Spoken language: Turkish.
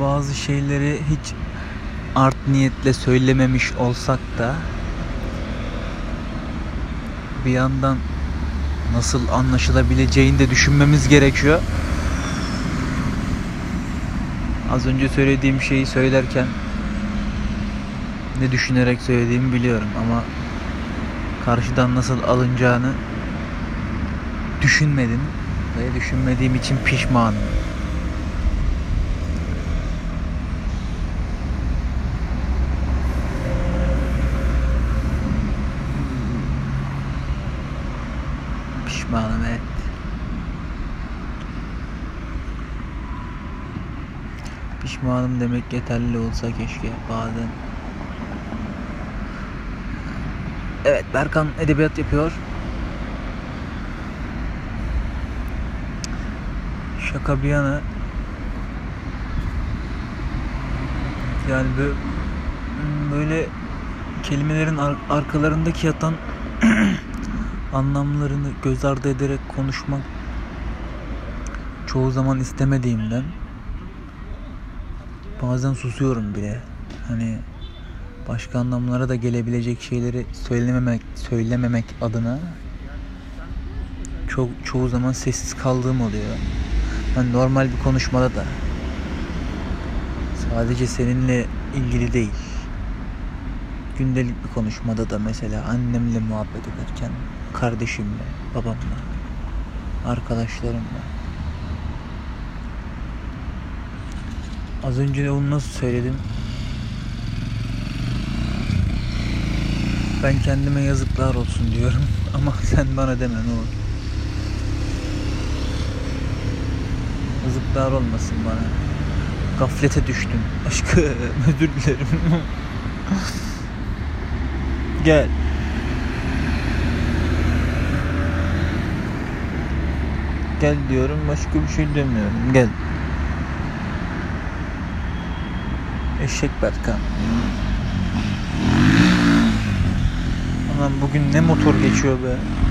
bazı şeyleri hiç art niyetle söylememiş olsak da bir yandan nasıl anlaşılabileceğini de düşünmemiz gerekiyor. Az önce söylediğim şeyi söylerken ne düşünerek söylediğimi biliyorum ama karşıdan nasıl alınacağını düşünmedim ve düşünmediğim için pişmanım. Pişmanım evet. Pişmanım demek yeterli olsa keşke bazen. Evet Berkan edebiyat yapıyor. Şaka bir yana yani böyle kelimelerin ar- arkalarındaki yatan anlamlarını göz ardı ederek konuşmak çoğu zaman istemediğimden bazen susuyorum bile. Hani başka anlamlara da gelebilecek şeyleri söylememek söylememek adına çok çoğu zaman sessiz kaldığım oluyor. Yani normal bir konuşmada da sadece seninle ilgili değil. Gündelik bir konuşmada da mesela annemle muhabbet ederken, kardeşimle, babamla, arkadaşlarımla. Az önce onu nasıl söyledim? Ben kendime yazıklar olsun diyorum ama sen bana deme ne olur. Yazıklar olmasın bana. Gaflete düştüm. Aşkım özür dilerim. Gel. Gel diyorum başka bir şey demiyorum. Gel. Eşek Berkan. Anam bugün ne motor geçiyor be.